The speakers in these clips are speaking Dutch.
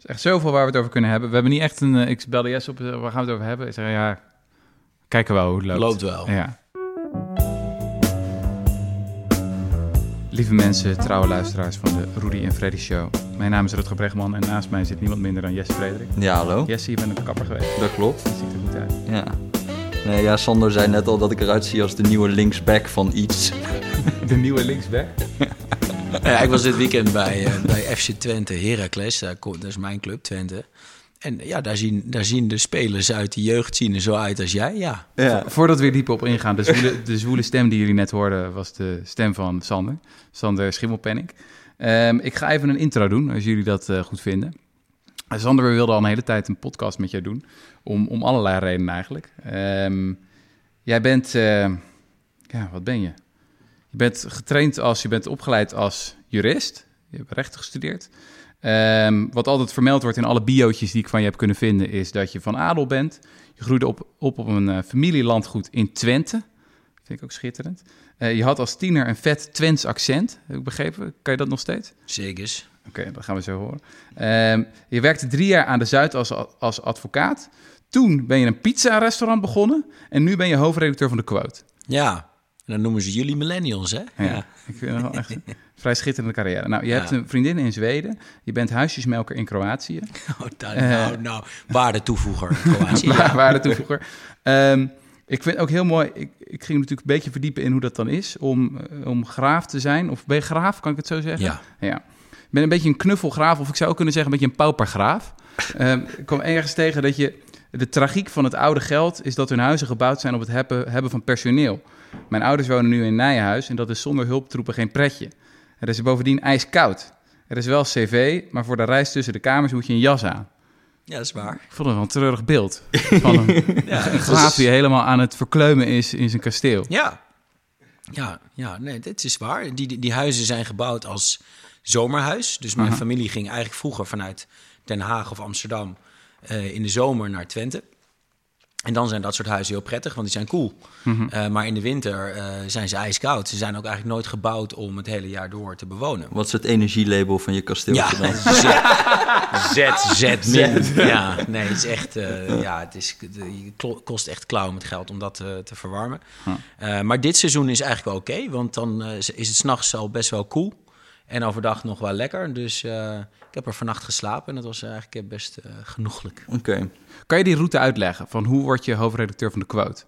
is echt zoveel waar we het over kunnen hebben. We hebben niet echt een... eh, ik belde Jess op, eh, waar gaan we het over hebben? Ik zei, ja, kijken we wel hoe het loopt. Loopt wel. Ja. Lieve mensen, trouwe luisteraars van de Rudy en Freddy Show. Mijn naam is Rutger Bregman en naast mij zit niemand minder dan Jesse Frederik. Ja, hallo. Jesse, je bent een kapper geweest. Dat klopt. Dat ziet er goed uit. Ja. Nee, ja, Sander zei net al dat ik eruit zie als de nieuwe linksback van iets. De nieuwe linksback. Ja, ik was dit weekend bij, eh, bij FC Twente Heracles. Daar Dat is mijn club, Twente. En ja, daar zien, daar zien de spelers uit de jeugd zien er zo uit als jij. Ja, Ja. Voordat we er dieper op ingaan, de zwoele, de zwoele stem die jullie net hoorden was de stem van Sander. Sander Schimmelpenning. Ehm, ik ga even een intro doen, als jullie dat eh, goed vinden. Sander, we wilden al een hele tijd een podcast met jou doen. Om, om allerlei redenen eigenlijk. Ehm, jij bent, eh, ja, wat ben je? Je bent getraind als, je bent opgeleid als jurist. Je hebt rechten gestudeerd. Ehm, wat altijd vermeld wordt in alle biootjes die ik van je heb kunnen vinden, is dat je van adel bent. Je groeide op op, op een eh, familielandgoed in Twente. Vind ik ook schitterend. Eh, je had als tiener een vet Twents accent, heb ik begrepen. Kan je dat nog steeds? zeker. Oké, dat gaan we zo horen. Ehm, je werkte drie jaar aan de Zuid als, als advocaat. Toen ben je een pizza-restaurant begonnen. En nu ben je hoofdredacteur van de Quote. Ja, dan noemen ze jullie millennials, hè? Ja, Ja. ik vind het wel echt een vrij schitterende carrière. Nou, je Ja. hebt een vriendin in Zweden. Je bent huisjesmelker in Kroatië. Oh, Eh. nou, nou, waarde toevoeger. Kroatië. Ja. Ehm, ik vind het ook heel mooi. Ik, ik ging natuurlijk een beetje verdiepen in hoe dat dan is om, eh, om graaf te zijn. Of ben je graaf, kan ik het zo zeggen? Ja. ja. Ik ben een beetje een knuffelgraaf, of ik zou ook kunnen zeggen een beetje een paupergraaf. Ehm, ik kwam ergens tegen dat je... De tragiek van het oude geld is dat hun huizen gebouwd zijn op het hebben, hebben van personeel. Mijn ouders wonen nu in Nijenhuis en dat is zonder hulptroepen geen pretje. Er is bovendien ijskoud. Er is wel cv, maar voor de reis tussen de kamers moet je een jas aan. ja, dat is waar. Ik vond het wel een treurig beeld. Van een, Ja, een graaf die helemaal aan het verkleumen is in zijn kasteel. Ja, ja, ja nee, dit is waar. Die, die, die huizen zijn gebouwd als zomerhuis. Dus mijn Aha. familie ging eigenlijk vroeger vanuit Den Haag of Amsterdam eh, in de zomer naar Twente. En dan zijn dat soort huizen heel prettig, want die zijn koel. Mhm. Eh, maar in de winter eh, zijn ze ijskoud. Ze zijn ook eigenlijk nooit gebouwd om het hele jaar door te bewonen. Wat is het energielabel van je kasteel Ja, dan? Z, Z, min. Ja, nee, het is echt, eh, ja, het is, het kost echt klauwen met geld om dat te verwarmen. Huh. Eh, maar dit seizoen is eigenlijk wel oké, want dan eh, is het s'nachts al best wel koel. En overdag nog wel lekker. Dus eh, ik heb er vannacht geslapen en dat was eigenlijk eh, best eh, genoeglijk. Oké. Kan je die route uitleggen van hoe word je hoofdredacteur van de Quote?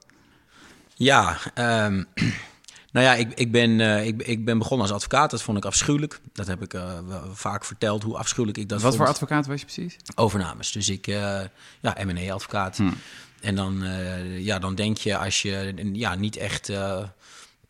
Ja, ehm, nou ja, ik, ik, ben, ik, ik ben begonnen als advocaat. Dat vond ik afschuwelijk. Dat heb ik vaak verteld, hoe afschuwelijk ik dat Wat vond. voor advocaat was je precies? overnames. Dus ik, ja, M&A-advocaat. Hmm. En dan, ja, dan denk je als je ja, niet echt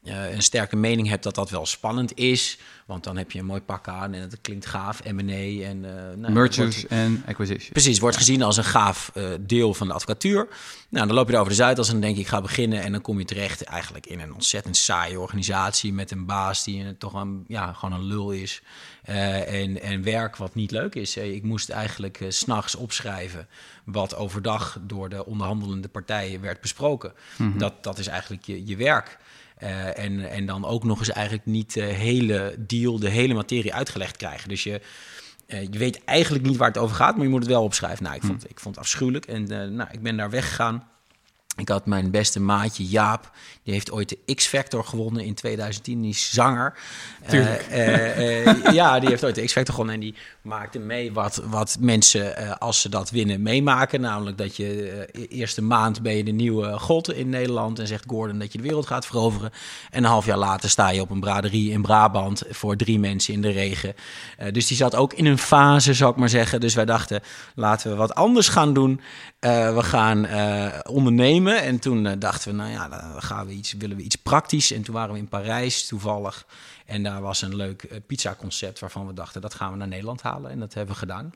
eh, een sterke mening hebt dat dat wel spannend is. Want dan heb je een mooi pak aan en het klinkt gaaf, M&A. En, nou, dat Mergers en acquisitions. Precies, wordt gezien als een gaaf eh, deel van de advocatuur. Nou, dan loop je er over de Zuidas en dan denk je, ik ga beginnen. En dan kom je terecht eigenlijk in een ontzettend saaie organisatie... met een baas die toch een, ja, gewoon een lul is. En, en werk wat niet leuk is. Ik moest eigenlijk s s'nachts opschrijven... wat overdag door de onderhandelende partijen werd besproken. dat, dat is eigenlijk je, je werk. Eh, en, en dan ook nog eens eigenlijk niet de hele deal, de hele materie uitgelegd krijgen. Dus je, eh, je weet eigenlijk niet waar het over gaat, maar je moet het wel opschrijven. Nou, ik vond, ik vond het afschuwelijk en eh, nou, ik ben daar weggegaan. Ik had mijn beste maatje Jaap, die heeft ooit de X-Factor gewonnen in 2010. Die is zanger. Tuurlijk. Eh, eh, eh, ja, die heeft ooit de X-Factor gewonnen en die maakte mee wat, wat mensen, eh, als ze dat winnen, meemaken. Namelijk dat je eh, eerste maand ben je de nieuwe god in Nederland en zegt Gordon dat je de wereld gaat veroveren. En een half jaar later sta je op een braderie in Brabant voor drie mensen in de regen. Eh, dus die zat ook in een fase, zou ik maar zeggen. Dus wij dachten, laten we wat anders gaan doen. Eh, we gaan eh, ondernemen. En toen eh, dachten we, nou ja, dan gaan we iets, willen we iets praktisch. En toen waren we in Parijs toevallig. En daar was een leuk pizza-concept waarvan we dachten, dat gaan we naar Nederland halen. En dat hebben we gedaan.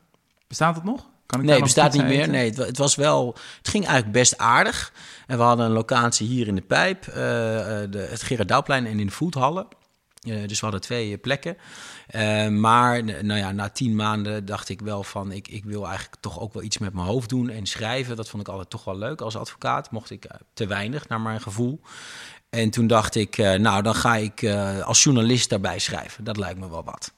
Bestaat het nog? Kan ik Nee, bestaat niet meer. eten? Nee, het, wa- het was wel. Het ging eigenlijk best aardig. En we hadden een locatie hier in de Pijp, de, het Gerard Douwplein en in de Voethallen. Eh, dus we hadden twee eh, plekken. Eh, maar nou ja, na tien maanden dacht ik wel van... Ik, ik wil eigenlijk toch ook wel iets met mijn hoofd doen en schrijven. Dat vond ik altijd toch wel leuk als advocaat. Mocht ik te weinig, naar mijn gevoel. En toen dacht ik, nou dan ga ik als journalist daarbij schrijven. Dat lijkt me wel wat.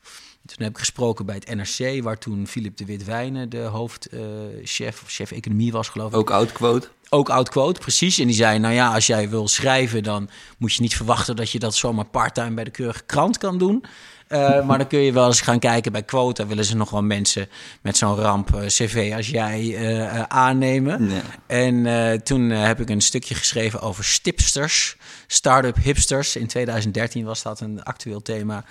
Toen heb ik gesproken bij het NRC, waar toen Philip de Witwijnen de hoofdchef of chef economie was, geloof ik. Ook oud quote. Ook oud quote, precies. En die zei, nou ja, als jij wil schrijven, dan moet je niet verwachten dat je dat zomaar parttime bij de keurige krant kan doen. Uh, maar dan kun je wel eens gaan kijken bij Quota. Willen ze nog wel mensen met zo'n ramp uh, cv als jij uh, aannemen. Nee. En toen heb ik een stukje geschreven over stipsters. Start-up hipsters. In 2013 was dat een actueel thema.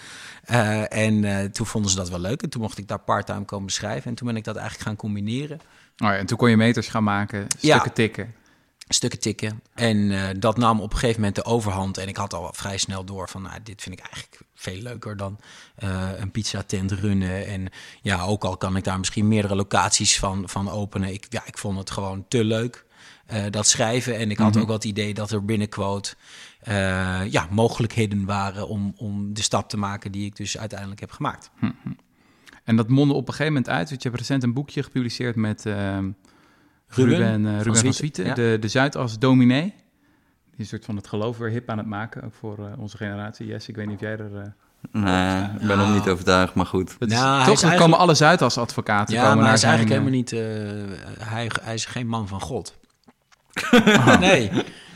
en toen vonden ze dat wel leuk. En toen mocht ik daar parttime komen schrijven. En toen ben ik dat eigenlijk gaan combineren. Oh ja, en toen kon je meters gaan maken, stukken Ja. tikken. stukken tikken. En eh, dat nam op een gegeven moment de overhand. En ik had al vrij snel door van, nou, dit vind ik eigenlijk veel leuker dan eh, een pizza tent runnen. En ja, ook al kan ik daar misschien meerdere locaties van, van openen. Ik, ja, ik vond het gewoon te leuk, eh, dat schrijven. En ik had ook wel het idee dat er binnen Quote ja, mogelijkheden waren om, om de stap te maken die ik dus uiteindelijk heb gemaakt. En dat mondde op een gegeven moment uit. Want je hebt recent een boekje gepubliceerd met ehm, Ruben Ruben, eh, van Ruben van Zwieten, Zwieten, ja. de, de Zuidas dominee. Die is een soort van het geloof weer hip aan het maken, ook voor eh, onze generatie. Yes, ik weet niet of jij er... eh, Nee, ik ben nog niet overtuigd, maar goed. is- Nou, toch, is eigenlijk- komen alle Zuidas-advocaten Ja, komen maar hij naar is eigenlijk helemaal niet. eh, hij, hij is geen man van God. nee.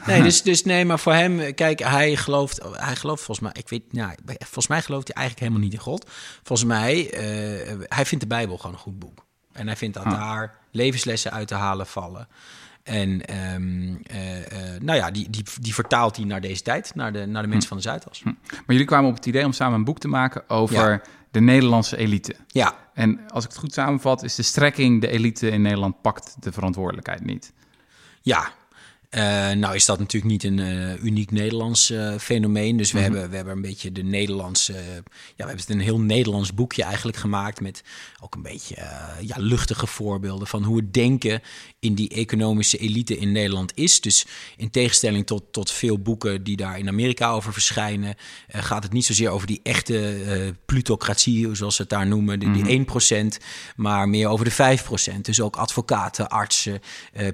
Nee, dus, dus nee, maar voor hem, kijk, hij gelooft, hij gelooft volgens mij, ik weet, nou, volgens mij gelooft hij eigenlijk helemaal niet in God. Volgens mij, eh, hij vindt de Bijbel gewoon een goed boek. En hij vindt dat Ah. daar levenslessen uit te halen vallen. En ehm, eh, eh, nou ja, die, die, die vertaalt hij naar deze tijd, naar de, naar de mensen van de Zuidas. Maar jullie kwamen op het idee om samen een boek te maken over Ja. de Nederlandse elite. Ja, En als ik het goed samenvat, is de strekking... de elite in Nederland pakt de verantwoordelijkheid niet. Ja, Eh, nou is dat natuurlijk niet een eh, uniek Nederlands eh, fenomeen. Dus we, hebben, we hebben een beetje de Nederlandse... ja, we hebben het een heel Nederlands boekje eigenlijk gemaakt... met ook een beetje ja, luchtige voorbeelden... van hoe het denken in die economische elite in Nederland is. Dus in tegenstelling tot, tot veel boeken die daar in Amerika over verschijnen... gaat het niet zozeer over die echte plutocratie, zoals ze het daar noemen... die, die 1%, maar meer over de 5%. Dus ook advocaten, artsen,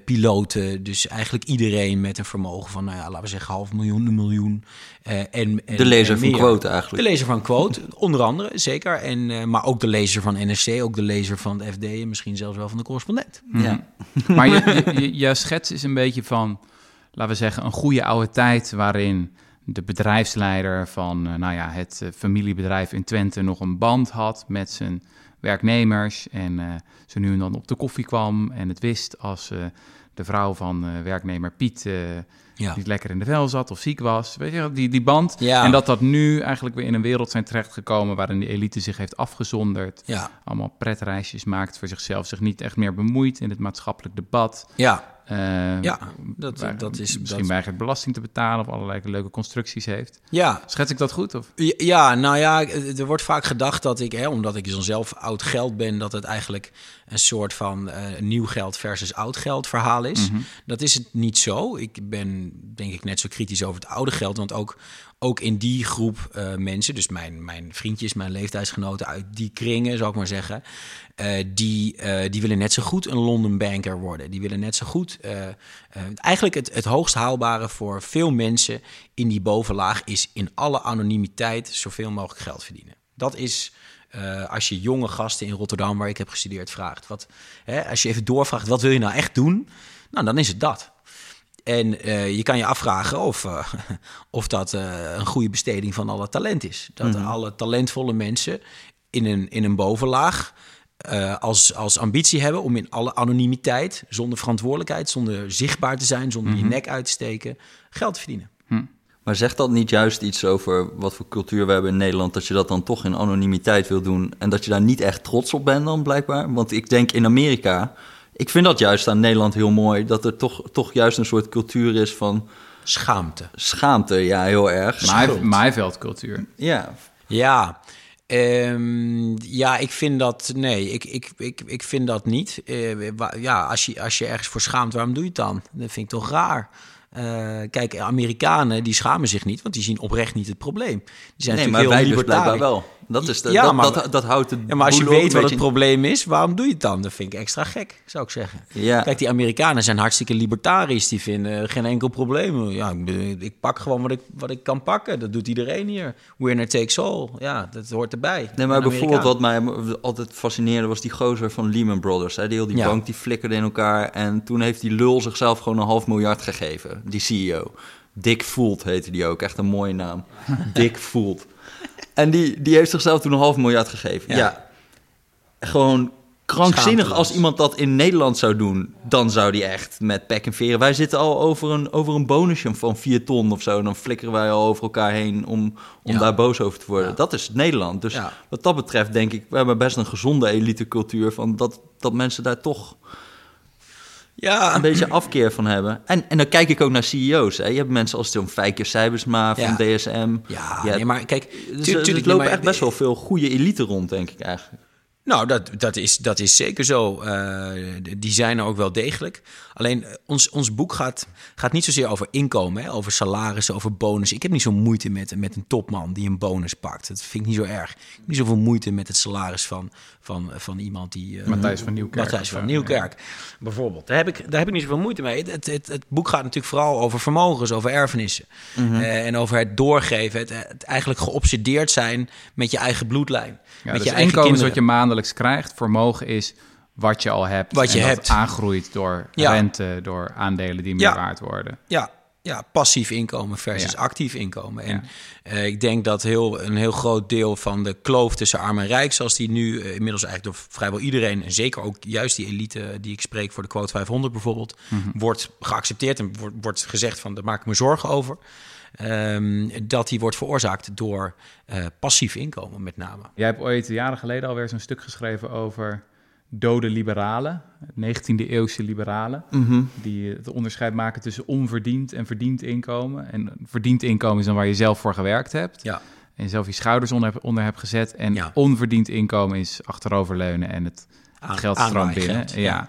piloten... dus eigenlijk iedereen met een vermogen van, nou ja, laten we zeggen, half miljoen, een miljoen. eh, en, en, De lezer en van. Quote eigenlijk. De lezer van Quote, onder andere, zeker. En, eh, maar ook de lezer van NRC, ook de lezer van de FD... en misschien zelfs wel van de correspondent. Ja. Maar je, je, je, je schets is een beetje van, laten we zeggen, een goede oude tijd waarin de bedrijfsleider van eh, nou ja, het familiebedrijf in Twente nog een band had met zijn werknemers en eh zo nu en dan op de koffie kwam en het wist als eh, de vrouw van eh, werknemer Piet eh, Ja. niet lekker in de vel zat of ziek was. Weet je, die, die band. Ja. En dat dat nu eigenlijk weer in een wereld zijn terechtgekomen waarin de elite zich heeft afgezonderd. Ja, Allemaal pretreisjes maakt voor zichzelf, zich niet echt meer bemoeit in het maatschappelijk debat. ja, Eh, ja dat, waar- dat is... misschien dat, weigert belasting te betalen of allerlei leuke constructies heeft. ja, Schets ik dat goed? Of? Ja, nou ja, er wordt vaak gedacht dat ik, hè, omdat ik dan zelf oud geld ben, dat het eigenlijk een soort van eh, nieuw geld versus oud geld verhaal is. Dat is het niet zo. Ik ben denk ik net zo kritisch over het oude geld, want ook, ook in die groep eh, mensen, dus mijn, mijn vriendjes, mijn leeftijdsgenoten uit die kringen, zou ik maar zeggen, eh, die, eh, die willen net zo goed een London banker worden. Die willen net zo goed. eigenlijk het, het hoogst haalbare voor veel mensen in die bovenlaag is in alle anonimiteit zoveel mogelijk geld verdienen. Dat is. als je jonge gasten in Rotterdam, waar ik heb gestudeerd, vraagt. Wat, hè, als je even doorvraagt, wat wil je nou echt doen? Nou, dan is het dat. En eh, je kan je afvragen of, eh, of dat eh, een goede besteding van alle talent is. Dat alle talentvolle mensen in een, in een bovenlaag als, als ambitie hebben om in alle anonimiteit, zonder verantwoordelijkheid, zonder zichtbaar te zijn, zonder je nek uit te steken, geld te verdienen. Maar zegt dat niet juist iets over wat voor cultuur we hebben in Nederland, dat je dat dan toch in anonimiteit wil doen en dat je daar niet echt trots op bent dan blijkbaar? Want ik denk in Amerika, ik vind dat juist aan Nederland heel mooi, dat er toch, toch juist een soort cultuur is van Schaamte. schaamte, ja, heel erg. Maai- Maaiveldcultuur. Ja, Ja, ehm, ja, ik vind dat. Nee, ik, ik, ik, ik vind dat niet. Eh, wa- ja, als je, als je ergens voor schaamt, waarom doe je het dan? Dat vind ik toch raar. Eh, kijk, Amerikanen die schamen zich niet, want die zien oprecht niet het probleem. Die zijn nee, natuurlijk maar heel wij dus blijkbaar wel. Dat, is de, Ja, dat, maar- dat, dat houdt het Ja, maar als je weet wat het probleem is, waarom doe je het dan? Dat vind ik extra gek, zou ik zeggen. Ja. Kijk, die Amerikanen zijn hartstikke libertarisch. Die vinden geen enkel probleem. Ja, ik, ik pak gewoon wat ik, wat ik kan pakken. Dat doet iedereen hier. Winner takes all. Ja, dat hoort erbij. Nee, maar bijvoorbeeld wat mij altijd fascineerde was die gozer van Lehman Brothers. Hè? Die, heel die Ja. bank die flikkerde in elkaar. En toen heeft die lul zichzelf gewoon een half miljard gegeven. Die CEO. Dick Folt heette die ook. Echt een mooie naam. Dick Folt. En die, die heeft zichzelf toen een half miljard gegeven. Ja. Gewoon krankzinnig. Als iemand dat in Nederland zou doen, dan zou die echt met pek en veren. Wij zitten al over een, over een bonusje van 4 ton of zo. Dan flikkeren wij al over elkaar heen om, om Ja. daar boos over te worden. Ja. Dat is Nederland. Dus Ja. wat dat betreft denk ik, we hebben best een gezonde elitecultuur van dat, dat mensen daar toch Ja, een beetje afkeer van hebben. En, en dan kijk ik ook naar CEO's. Hè. Je hebt mensen als John Fijker Cybersma van Ja. DSM. ja nee, maar kijk, Dus nee, lopen maar- echt best wel veel goede elite rond, denk ik eigenlijk. Nou, dat, dat, is, dat is zeker zo. Eh, die zijn er ook wel degelijk. Alleen eh, ons, ons boek gaat, gaat niet zozeer over inkomen, hè, over salarissen, over bonus. Ik heb niet zo moeite met, met een topman die een bonus pakt. Dat vind ik niet zo erg. Ik heb niet zoveel moeite met het salaris van, van, van iemand die. eh, Matthijs van Nieuwkerk Matthijs van Nieuwkerk, bijvoorbeeld. Daar heb, ik, daar heb ik niet zoveel moeite mee. Het, het, het boek gaat natuurlijk vooral over vermogens, over erfenissen. Eh, en over het doorgeven, het, het eigenlijk geobsedeerd zijn met je eigen bloedlijn. Ja, met dus je eigen wat je maandelijks krijgt. Vermogen is wat je al hebt. Wat je en dat hebt. aangroeit door Ja. rente, door aandelen die meer Ja. waard worden. Ja, ja, passief inkomen versus Ja. actief inkomen. En eh, ik denk dat heel, een heel groot deel van de kloof tussen arm en rijk, zoals die nu eh, inmiddels eigenlijk door vrijwel iedereen, en zeker ook juist die elite die ik spreek voor de quote 500 bijvoorbeeld, Mhm. wordt geaccepteerd en wordt, wordt gezegd van daar maak ik me zorgen over. Ehm, dat die wordt veroorzaakt door eh, passief inkomen met name. Jij hebt ooit jaren geleden alweer zo'n stuk geschreven over dode liberalen, 19e eeuwse liberalen, die het onderscheid maken tussen onverdiend en verdiend inkomen. En verdiend inkomen is dan waar je zelf voor gewerkt hebt Ja, en zelf je schouders onder, hebt- onder hebt gezet. En Ja. onverdiend inkomen is achteroverleunen en het, het Aan- geld stroomt binnen. ja. Ja.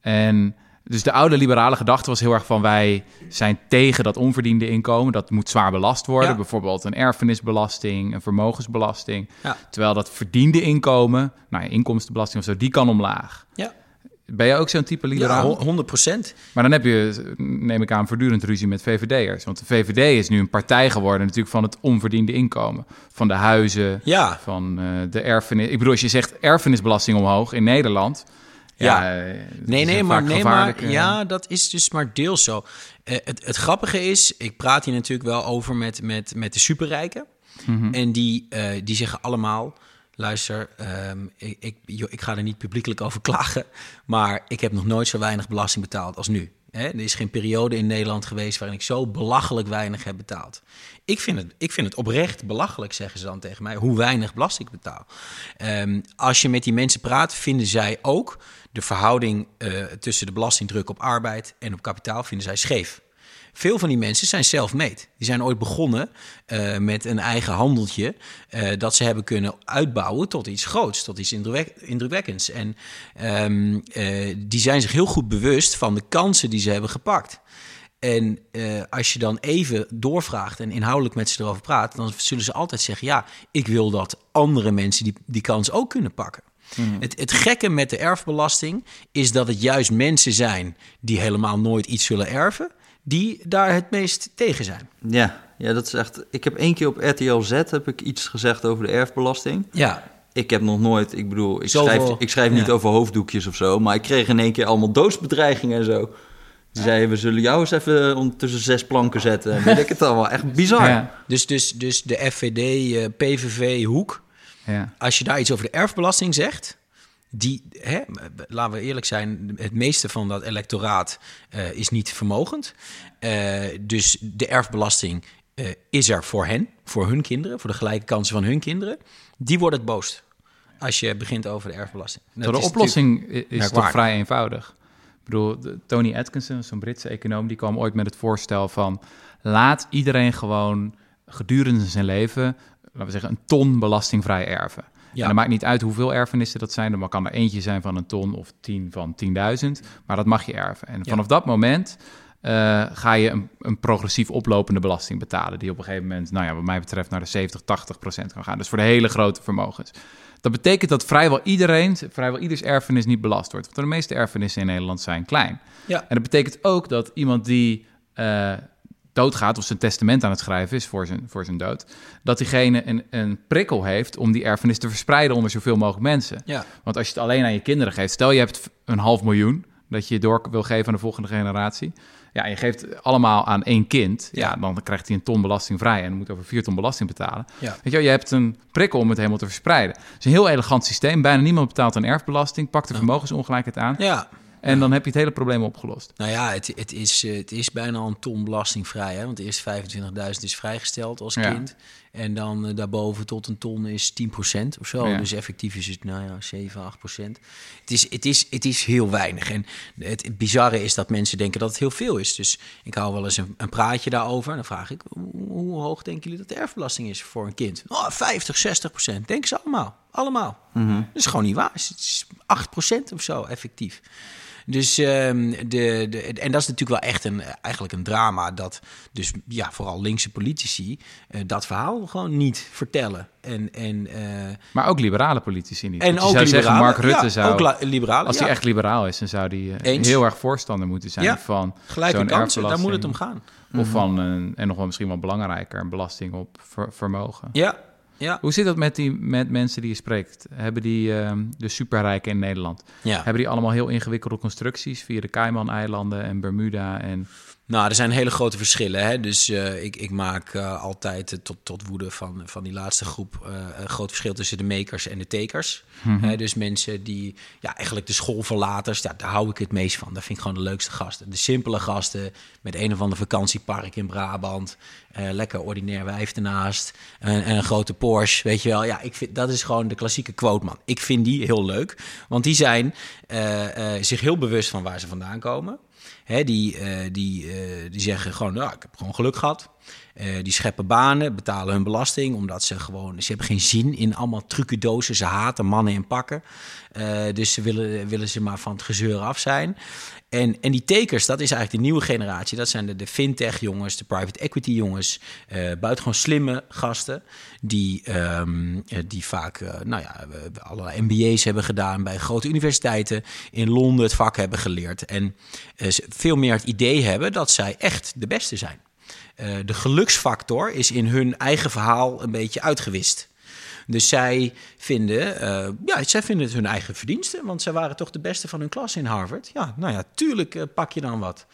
En dus de oude liberale gedachte was heel erg van wij zijn tegen dat onverdiende inkomen. Dat moet zwaar belast worden. Ja. Bijvoorbeeld een erfenisbelasting, een vermogensbelasting. Ja. Terwijl dat verdiende inkomen, nou ja, inkomstenbelasting of zo, die kan omlaag. ja. Ben jij ook zo'n type ja liberaal? 100 procent. Maar dan heb je, neem ik aan, voortdurend ruzie met VVD'ers. Want de VVD is nu een partij geworden natuurlijk van het onverdiende inkomen. Van de huizen, Ja. van eh, de erfenis. Ik bedoel, als je zegt erfenisbelasting omhoog in Nederland... Ja. Nee, nee, maar, nee maar ja, dat is dus maar deels zo. Eh, het, het grappige is, ik praat hier natuurlijk wel over met, met, met de superrijken. Mhm. En die, eh, die zeggen allemaal, luister, ehm, ik, ik, ik ga er niet publiekelijk over klagen, maar ik heb nog nooit zo weinig belasting betaald als nu. Hè, er is geen periode in Nederland geweest waarin ik zo belachelijk weinig heb betaald. Ik vind, het, ik vind het oprecht belachelijk, zeggen ze dan tegen mij, hoe weinig belasting ik betaal. Ehm, als je met die mensen praat, vinden zij ook de verhouding eh, tussen de belastingdruk op arbeid en op kapitaal vinden zij scheef. Veel van die mensen zijn self-made. Die zijn ooit begonnen eh, met een eigen handeltje eh, dat ze hebben kunnen uitbouwen tot iets groots, tot iets indruk- indrukwekkends. En ehm, eh, die zijn zich heel goed bewust van de kansen die ze hebben gepakt. En als je dan even doorvraagt en inhoudelijk met ze erover praat, dan zullen ze altijd zeggen: Ja, ik wil dat andere mensen die, die kans ook kunnen pakken. Het, het gekke met de erfbelasting is dat het juist mensen zijn die helemaal nooit iets zullen erven, die daar het meest tegen zijn. Ja, ja, dat is echt... Ik heb één keer op RTL Z heb ik iets gezegd over de erfbelasting. Ja, Ik heb nog nooit, ik bedoel, ik Zoveel- schrijf, ik schrijf niet over hoofddoekjes of zo, maar ik kreeg in één keer allemaal doodsbedreigingen en zo. Die zeiden, we zullen jou eens even om- tussen zes planken zetten. En weet ik het allemaal. Echt bizar. Ja, dus, dus, dus de FVD, eh, PVV, Hoek, ja. als je daar iets over de erfbelasting zegt, die, hè, laten we eerlijk zijn, het meeste van dat electoraat eh, is niet vermogend. Eh, dus de erfbelasting eh, is er voor hen, voor hun kinderen, voor de gelijke kansen van hun kinderen. Die wordt het boost als je begint over de erfbelasting. De oplossing is toch vrij eenvoudig. Ik bedoel, Tony Atkinson, zo'n Britse econoom, die kwam ooit met het voorstel van... laat iedereen gewoon gedurende zijn leven, laten we zeggen, een ton belastingvrij erven. Ja. En dat maakt niet uit hoeveel erfenissen dat zijn. Er kan er eentje zijn van een ton of tien van 10.000. Maar dat mag je erven. En vanaf dat moment eh, ga je een, een, progressief oplopende belasting betalen. Die op een gegeven moment, nou ja, wat mij betreft, naar de 70, 80 procent kan gaan. Dus voor de hele grote vermogens. Dat betekent dat vrijwel iedereen, vrijwel ieders erfenis niet belast wordt. Want de meeste erfenissen in Nederland zijn klein. Ja. En dat betekent ook dat iemand die uh, doodgaat of zijn testament aan het schrijven is voor zijn, voor zijn dood, dat diegene een, een prikkel heeft om die erfenis te verspreiden onder zoveel mogelijk mensen. Ja. Want als je het alleen aan je kinderen geeft, stel je hebt een half miljoen dat je door wil geven aan de volgende generatie. Ja, je geeft allemaal aan één kind. Ja, dan krijgt hij een ton belasting vrij en moet over vier ton belasting betalen. Ja. Weet je, je hebt een prikkel om het helemaal te verspreiden. Het is een heel elegant systeem. Bijna niemand betaalt een erfbelasting, pakt de vermogensongelijkheid aan. Ja. En dan heb je het hele probleem opgelost. Nou ja, het, het, is, eh, het is bijna een ton belastingvrij. Hè? Want eerst 25.000 is vrijgesteld als kind. En dan uh, daarboven tot een ton is 10% of zo. Dus effectief is het, nou ja, 7, 8%. Het is, het is, het is heel weinig. En het, bizarre is dat mensen denken dat het heel veel is. Dus ik hou wel eens een, een praatje daarover. En dan vraag ik, hoe, hoog denken jullie dat de erfbelasting is voor een kind? Oh, 50, 60%. Denken ze allemaal. Allemaal. Mm Dat is gewoon niet waar. Het is 8% of zo effectief. Dus um, de, de, en dat is natuurlijk wel echt een, eigenlijk een drama. Dat dus ja, vooral linkse politici uh, dat verhaal gewoon niet vertellen. En, en, uh, maar ook liberale politici niet. En ook zou zeggen, Mark Rutte ja, zou, ook liberale, als hij echt liberaal is, dan zou hij uh, heel erg voorstander moeten zijn van gelijke kansen. Daar moet het om gaan. Of mm -hmm. van een, en nog wel misschien wel belangrijker, een belasting op ver, vermogen. Ja, ja. Hoe zit dat met, die, met mensen die je spreekt? Hebben die, uh, de superrijken in Nederland, ja. hebben die allemaal heel ingewikkelde constructies via de Cayman-eilanden en Bermuda en... Nou, er zijn hele grote verschillen. Hè? Dus uh, ik, ik, maak uh, altijd uh, tot, tot woede van, van die laatste groep een groot verschil tussen de makers en de takers. Mm -hmm. dus mensen die ja, eigenlijk de schoolverlaters, ja, daar hou ik het meest van. Dat vind ik gewoon de leukste gasten. De simpele gasten met een of ander vakantiepark in Brabant. lekker ordinair wijf ernaast. En, en, een grote Porsche, weet je wel. Ja, ik vind, dat is gewoon de klassieke quote, man. Ik vind die heel leuk. Want die zijn zich heel bewust van waar ze vandaan komen. Hè, die, uh, die, uh, die zeggen gewoon, nou, ik heb gewoon geluk gehad. Uh, die scheppen banen, betalen hun belasting, omdat ze gewoon, ze hebben geen zin in allemaal trucendozen. Ze haten mannen in pakken. dus ze willen, willen ze maar van het gezeur af zijn. En, en die takers, dat is eigenlijk de nieuwe generatie. Dat zijn de, de fintech-jongens, de private equity-jongens. Uh, buitengewoon slimme gasten. Die, um, die vaak nou ja, allerlei MBA's hebben gedaan bij grote universiteiten. In Londen het vak hebben geleerd. En veel meer het idee hebben dat zij echt de beste zijn. De geluksfactor is in hun eigen verhaal een beetje uitgewist. Dus zij vinden, uh, ja, zij vinden het hun eigen verdiensten, want zij waren toch de beste van hun klas in Harvard. Ja, nou ja, tuurlijk uh, pak je dan wat.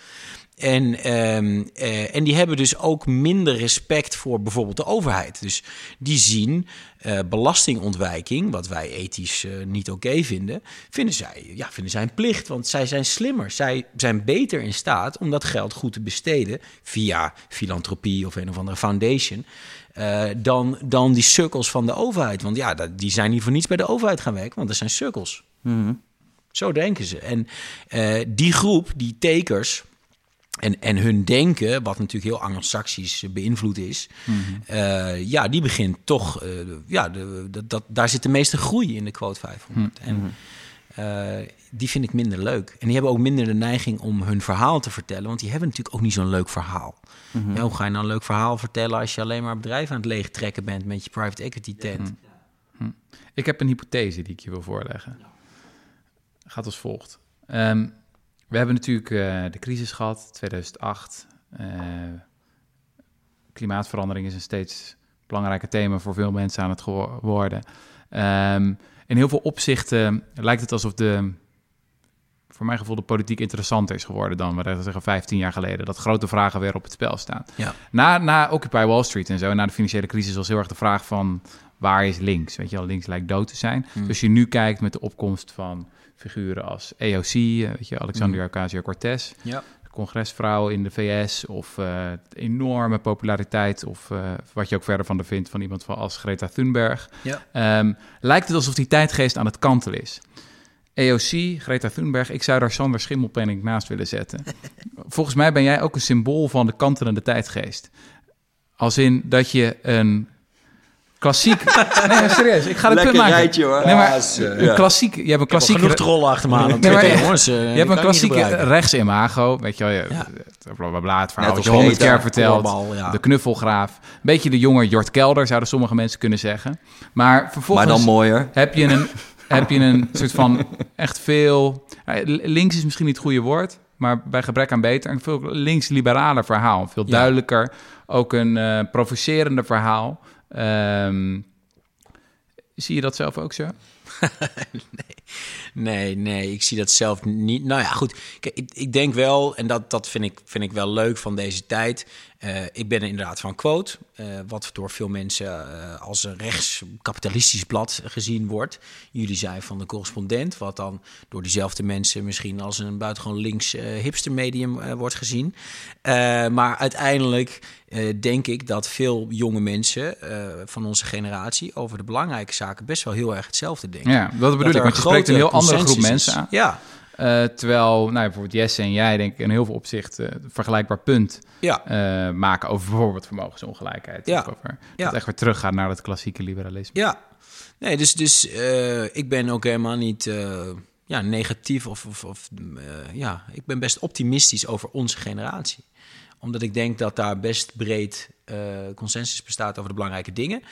En, um, uh, en die hebben dus ook minder respect voor bijvoorbeeld de overheid. Dus die zien uh, belastingontwijking, wat wij ethisch uh, niet oké okay vinden, vinden zij, ja, vinden zij een plicht. Want zij zijn slimmer. Zij zijn beter in staat om dat geld goed te besteden via filantropie of een of andere foundation. Dan, dan die sukkels van de overheid. Want ja, die zijn niet voor niets bij de overheid gaan werken, want dat zijn sukkels. Mm -hmm. Zo denken ze. En die groep, die takers, en, en hun denken, wat natuurlijk heel anglo-saxisch beïnvloed is, mm -hmm. uh, ja, die begint toch, ja, de, de, dat, daar zit de meeste groei in de quote 500. Mm -hmm. En uh, die vind ik minder leuk. En die hebben ook minder de neiging om hun verhaal te vertellen, want die hebben natuurlijk ook niet zo'n leuk verhaal. Mm -hmm. ja, hoe ga je nou een leuk verhaal vertellen als je alleen maar bedrijf aan het leegtrekken bent met je private equity tent? -hmm. Ik heb een hypothese die ik je wil voorleggen. Gaat als volgt. Um, we hebben natuurlijk uh, de crisis gehad, 2008. Uh, klimaatverandering is een steeds belangrijker thema voor veel mensen aan het worden. Um, in heel veel opzichten lijkt het alsof de, voor mijn gevoel, de politiek interessanter is geworden dan, we zeggen, 15 jaar geleden. Dat grote vragen weer op het spel staan. Ja. Na, na Occupy Wall Street en zo, na de financiële crisis, was heel erg de vraag van waar is links? Weet je wel, links lijkt dood te zijn. Mm. Dus je nu kijkt met de opkomst van figuren als AOC, eh, weet je, Alexandria mm. Ocasio-Cortez. Ja congresvrouw in de VS of uh, enorme populariteit of uh, wat je ook verder van de vindt van iemand van als Greta Thunberg, ja. um, lijkt het alsof die tijdgeest aan het kantelen is. EOC, Greta Thunberg, ik zou daar Sander Schimmelpenning naast willen zetten. Volgens mij ben jij ook een symbool van de kantelende tijdgeest. Als in dat je een klassiek... nee, serieus. Ik ga het punt Lekker maken. rijtje, hoor. Nee, maar eh, een klassiek... Je hebt een klassiek... Genoeg trollen achter me aan. op Nee, maar- jongens. eh, Je die hebt een klassieke rechts-imago, weet je wel, je, Ja. bla bla bla, het verhaal Net wat je honderd keer vertelt, de knuffelgraaf, een beetje de jonge Jort Kelder, zouden sommige mensen kunnen zeggen. Maar vervolgens Maar dan mooier. heb je een, heb je een soort van echt veel, ja, links is misschien niet het goede woord, maar bij gebrek aan beter, een veel links-liberaler verhaal, veel Ja. Ook een eh provocerender verhaal. Ehm, zie je dat zelf ook zo? Nee, nee, ik zie dat zelf niet. Nou ja, goed. Kijk, ik, ik denk wel, en dat, dat vind, ik, vind ik wel leuk van deze tijd. Eh, ik ben inderdaad van Quote, eh, wat door veel mensen eh, als een rechts-kapitalistisch blad gezien wordt. Jullie zijn van de correspondent, wat dan door diezelfde mensen misschien als een buitengewoon links hipster medium wordt gezien. Maar uiteindelijk denk ik dat veel jonge mensen van onze generatie over de belangrijke zaken best wel heel erg hetzelfde denken. Ja, dat bedoel ik, want je spreekt een heel andere groep mensen aan. Ja, Eh, terwijl, nou, bijvoorbeeld Jesse en jij, denk ik, in heel veel opzichten vergelijkbaar punt ja. eh, maken over bijvoorbeeld vermogensongelijkheid. Ja. Over, Ja. Dat echt weer teruggaat naar het klassieke liberalisme. Ja, nee, dus, dus eh, ik ben ook helemaal niet ja, negatief of, of, of ja, ik ben best optimistisch over onze generatie. Omdat ik denk dat daar best breed consensus bestaat over de belangrijke dingen.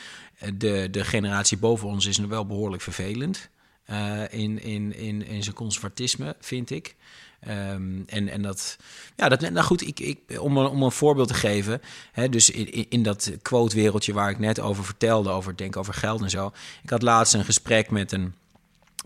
De, de generatie boven ons is nog wel behoorlijk vervelend eh, in, in, in, in zijn conservatisme, vind ik. Ehm, en, en dat, ja, dat, nou goed, ik, ik, om, een, om een voorbeeld te geven. Hè, dus in, in- dat quote-wereldje waar ik net over vertelde, over denken over geld en zo. Ik had laatst een gesprek met een,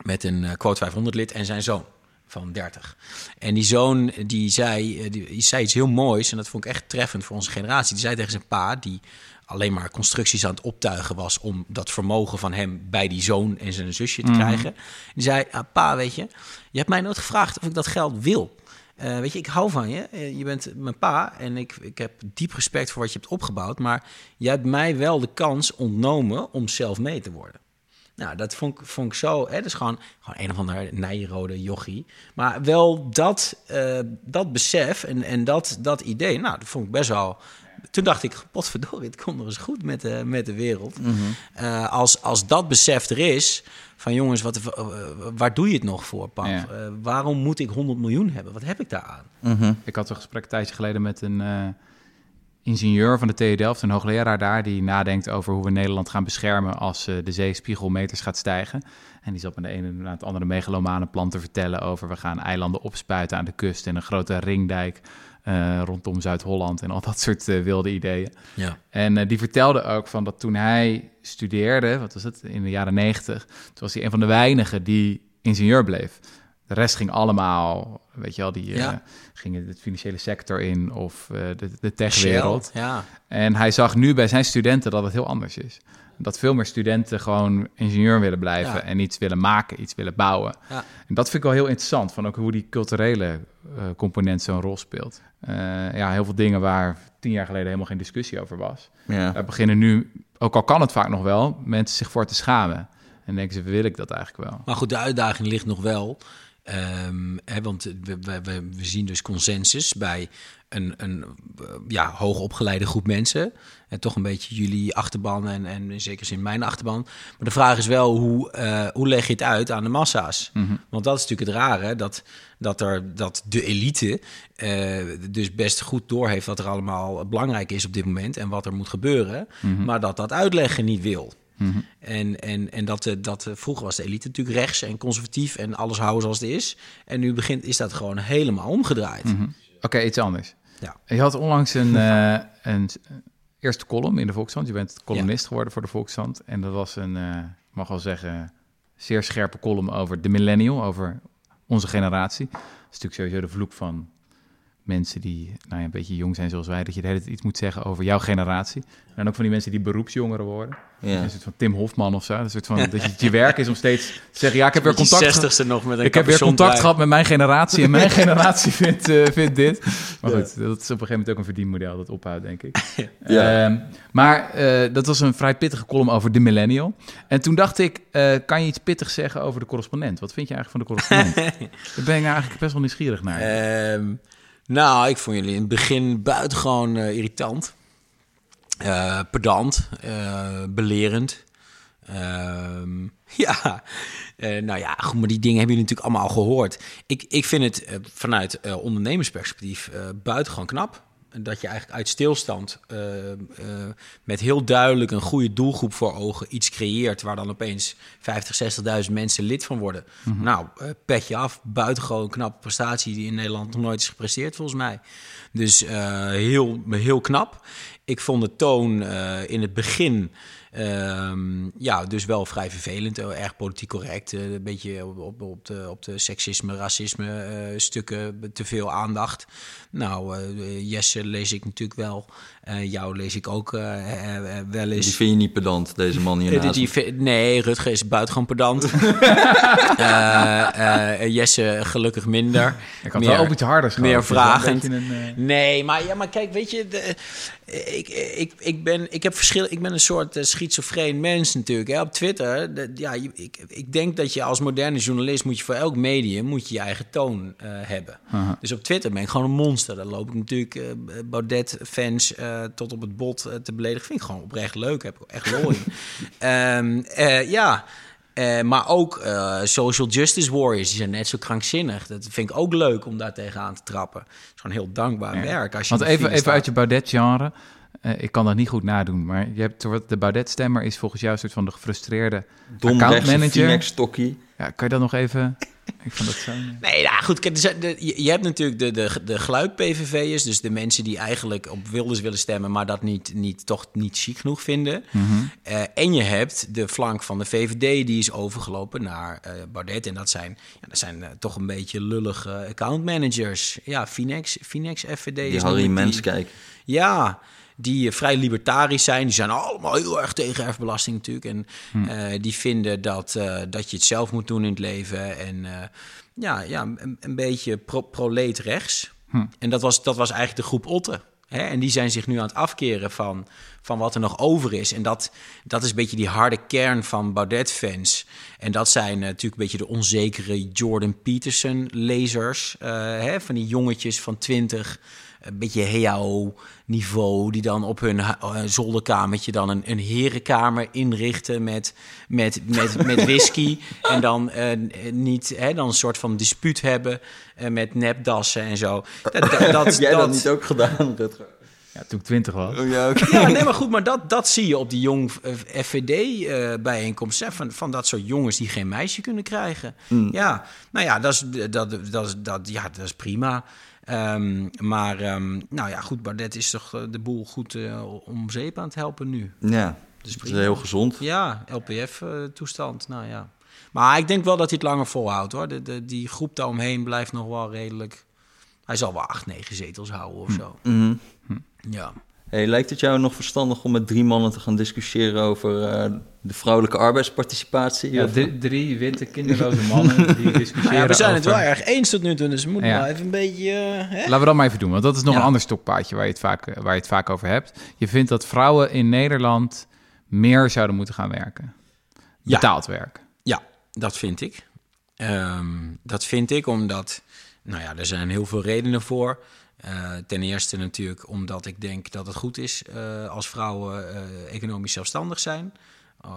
met een eh, quote 500 lid en zijn zoon van 30. En die zoon die zei, eh, die, zei iets heel moois en dat vond ik echt treffend voor onze generatie. Die zei tegen zijn pa, die alleen maar constructies aan het optuigen was om dat vermogen van hem bij die zoon en zijn zusje te krijgen. Die zei, ah, pa, weet je, je hebt mij nooit gevraagd of ik dat geld wil. Eh, weet je, ik hou van je. Eh, je bent mijn pa en ik, ik heb diep respect voor wat je hebt opgebouwd. Maar jij hebt mij wel de kans ontnomen om zelf mee te worden. Nou, dat vond ik, vond ik zo. Hè, dat is gewoon, gewoon een of ander nijrode jochie. Maar wel dat, eh, dat besef en, en dat, dat idee, nou, dat vond ik best wel. Toen dacht ik, potverdorie, het komt nog eens goed met de, met de wereld. Eh, als, als dat besef er is, van jongens, wat, eh, waar doe je het nog voor? Ja. Eh, waarom moet ik 100 miljoen hebben? Wat heb ik daar aan? Mhm. Ik had een gesprek een tijdje geleden met een eh, ingenieur van de TU Delft, een hoogleraar daar, die nadenkt over hoe we Nederland gaan beschermen als eh, de zeespiegel meters gaat stijgen. En die zat met de ene na het andere megalomane plan te vertellen over we gaan eilanden opspuiten aan de kust en een grote ringdijk eh, rondom Zuid-Holland en al dat soort eh, wilde ideeën. Ja. En die vertelde ook van dat toen hij studeerde, wat was het, in de jaren negentig, toen was hij een van de weinigen die ingenieur bleef. De rest ging allemaal, weet je wel, die eh, Ja. gingen de financiële sector in of eh, de, de techwereld. Ja. En hij zag nu bij zijn studenten dat het heel anders is. Dat veel meer studenten gewoon ingenieur willen blijven Ja. en iets willen maken, iets willen bouwen. Ja. En dat vind ik wel heel interessant, van ook hoe die culturele eh, component zo'n rol speelt. Eh, ja, heel veel dingen waar tien jaar geleden helemaal geen discussie over was. Ja. Daar beginnen nu, ook al kan het vaak nog wel, mensen zich voor te schamen. En denken ze, wil ik dat eigenlijk wel? Maar goed, de uitdaging ligt nog wel. Ehm, hè, want we, we, we, zien dus consensus bij een, een eh, ja, hoogopgeleide groep mensen. En toch een beetje jullie achterban en, en in zekere zin mijn achterban. Maar de vraag is wel, hoe, eh, hoe leg je het uit aan de massa's? Want dat is natuurlijk het rare, dat, dat, er, dat de elite eh, dus best goed doorheeft wat er allemaal belangrijk is op dit moment en wat er moet gebeuren. Maar dat dat uitleggen niet wil. En, en, en dat, eh, dat eh, vroeger was de elite natuurlijk rechts en conservatief en alles houden zoals het is. En nu begint, is dat gewoon helemaal omgedraaid. Oké, iets anders. Ja. Je had onlangs een, eh, een eerste column in de Volkskrant. Je bent columnist geworden voor de Volkskrant. En dat was een, ik mag wel zeggen, zeer scherpe column over de millennial, over onze generatie. Dat is natuurlijk sowieso de vloek van mensen die nou ja, een beetje jong zijn zoals wij, dat je de hele tijd iets moet zeggen over jouw generatie. En ook van die mensen die beroepsjongeren worden. Ja. Een soort van Tim Hofman of zo. Een soort van, dat je, je werk is om steeds te zeggen, ja, ik heb weer contact nog met Ik heb weer contact gehad met mijn generatie en mijn generatie vindt, eh, vindt dit. Maar goed, dat is op een gegeven moment ook een verdienmodel dat ophoudt, denk ik. Ja. Ehm, maar eh, dat was een vrij pittige column over de millennial. En toen dacht ik, eh, kan je iets pittigs zeggen over de correspondent? Wat vind je eigenlijk van de correspondent? Daar ben ik nou eigenlijk best wel nieuwsgierig naar. Ehm, nou, ik vond jullie in het begin buitengewoon eh, irritant. Uh, pedant, uh, belerend. Ehm, ja, uh, nou ja, goed, maar die dingen hebben jullie natuurlijk allemaal al gehoord. Ik, ik vind het vanuit ondernemersperspectief buitengewoon knap dat je eigenlijk uit stilstand uh, uh, met heel duidelijk een goede doelgroep voor ogen iets creëert waar dan opeens 50, 60.000 mensen lid van worden. Mm -hmm. Nou, uh, petje af, buitengewoon knappe prestatie die in Nederland nog nooit is gepresteerd volgens mij. Dus heel, heel knap. Ik vond de toon in het begin Um, ja, dus wel vrij vervelend, erg politiek correct. Uh, een beetje op, op, op, de, op de seksisme, racisme uh, stukken te veel aandacht. Nou, uh, Jesse lees ik natuurlijk wel. jou lees ik ook wel eens. Die vind je niet pedant, deze man hier die, die, Nee, Rutger is buitengewoon pedant. Jesse gelukkig minder. Ik had meer, wel ook iets harder Meer vragend. Een, nee, maar, ja, maar kijk, weet je... De, ik, ik, ik, ben, ik heb verschil. Ik ben een soort uh, schizofreen mens natuurlijk. Hè. Op Twitter, de, ja, ik, ik denk dat je als moderne journalist moet je voor elk medium moet je, je eigen toon uh, hebben. Dus op Twitter ben ik gewoon een monster. Dan loop ik natuurlijk uh, Baudet-fans tot op het bot te beledigen. Vind ik gewoon oprecht leuk. Heb ik echt lol in. um, ja. Uh, maar ook uh, social justice warriors, die zijn net zo krankzinnig. Dat vind ik ook leuk om daar tegenaan te trappen. Het is gewoon heel dankbaar ja. werk. Als je Want even, even uit je Baudet-genre. Uh, ik kan dat niet goed nadoen, maar je hebt, de Baudet-stemmer is volgens jou een soort van de gefrustreerde Dom accountmanager. Stokkie. Ja, kan je dat nog even... Ik vond dat zo... Nee, nou goed, kijk, de, je, je hebt natuurlijk de, de, de geluid-PVV'ers, dus de mensen die eigenlijk op Wilders willen stemmen, maar dat niet, niet, toch niet chic genoeg vinden. Mhm. Mm -hmm. uh, en je hebt de flank van de VVD, die is overgelopen naar uh, Baudet. En dat zijn, ja, dat zijn uh, toch een beetje lullige accountmanagers. Ja, Finex, Finex FVD. Die is Harry Menskijk. Ja, die vrij libertarisch zijn. Die zijn allemaal heel erg tegen erfbelasting natuurlijk. En Hm. uh, die vinden dat, uh, dat je het zelf moet doen in het leven. En uh, ja, ja een, een beetje pro proleet rechts. Hm. En dat was, dat was eigenlijk de groep Otte. Hè? En die zijn zich nu aan het afkeren van, van wat er nog over is. En dat, dat is een beetje die harde kern van Baudet-fans. En dat zijn natuurlijk een beetje de onzekere Jordan Peterson-lezers. Van die jongetjes van twintig een beetje HAO-niveau, die dan op hun uh, zolderkamertje dan een, een herenkamer inrichten met, met, met, met whisky. en dan uh, niet hè, dan een soort van dispuut hebben uh, met nepdassen en zo. Dat, dat, dat, Heb jij dat, dat niet ook gedaan, Rutger? Ja, toen ik twintig was. Oh, ja, okay. ja, nee, maar goed, maar dat, dat zie je op die jong FVD-bijeenkomsten. van, van dat soort jongens die geen meisje kunnen krijgen. Mm. Ja, nou ja, dat is, dat, dat, dat, ja, dat is prima. Um, maar um, nou ja, goed, Bardet is toch de boel goed uh, om zeep aan het helpen nu. Ja, dus het is heel gezond. Ja, LPF-toestand, uh, nou ja. Maar ik denk wel dat hij het langer volhoudt hoor. De, de, die groep daaromheen blijft nog wel redelijk... Hij zal wel acht, negen zetels houden of zo. Mm -hmm. Ja. Hey, lijkt het jou nog verstandig om met drie mannen te gaan discussiëren over uh, de vrouwelijke arbeidsparticipatie? Ja, drie, drie witte kinderloze mannen die discussiëren ja, We zijn over... het wel erg eens tot nu toe, dus we moeten ja. wel even een beetje... Uh, hè? Laten we dat maar even doen, want dat is nog ja. een ander stokpaardje waar je, het vaak, waar je het vaak over hebt. Je vindt dat vrouwen in Nederland meer zouden moeten gaan werken. Betaald werken. Ja, dat vind ik. Um, dat vind ik omdat... Nou ja, er zijn heel veel redenen voor. Uh, ten eerste natuurlijk omdat ik denk dat het goed is uh, als vrouwen uh, economisch zelfstandig zijn.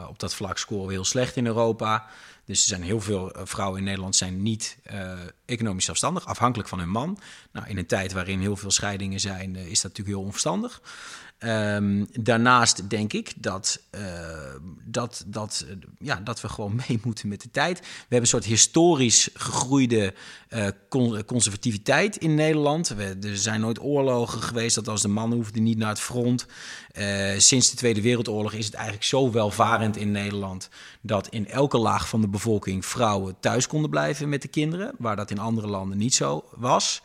op dat vlak scoren we heel slecht in Europa. Dus er zijn heel veel vrouwen in Nederland zijn niet economisch zelfstandig, afhankelijk van hun man. Nou, in een tijd waarin heel veel scheidingen zijn, is dat natuurlijk heel onverstandig. Um, daarnaast denk ik dat, uh, dat, dat, uh, ja, dat we gewoon mee moeten met de tijd. We hebben een soort historisch gegroeide con conservativiteit in Nederland. We, er zijn nooit oorlogen geweest dat als de man hoefde niet naar het front. sinds de Tweede Wereldoorlog is het eigenlijk zo welvarend in Nederland dat in elke laag van de bevolking vrouwen thuis konden blijven met de kinderen, waar dat in andere landen niet zo was.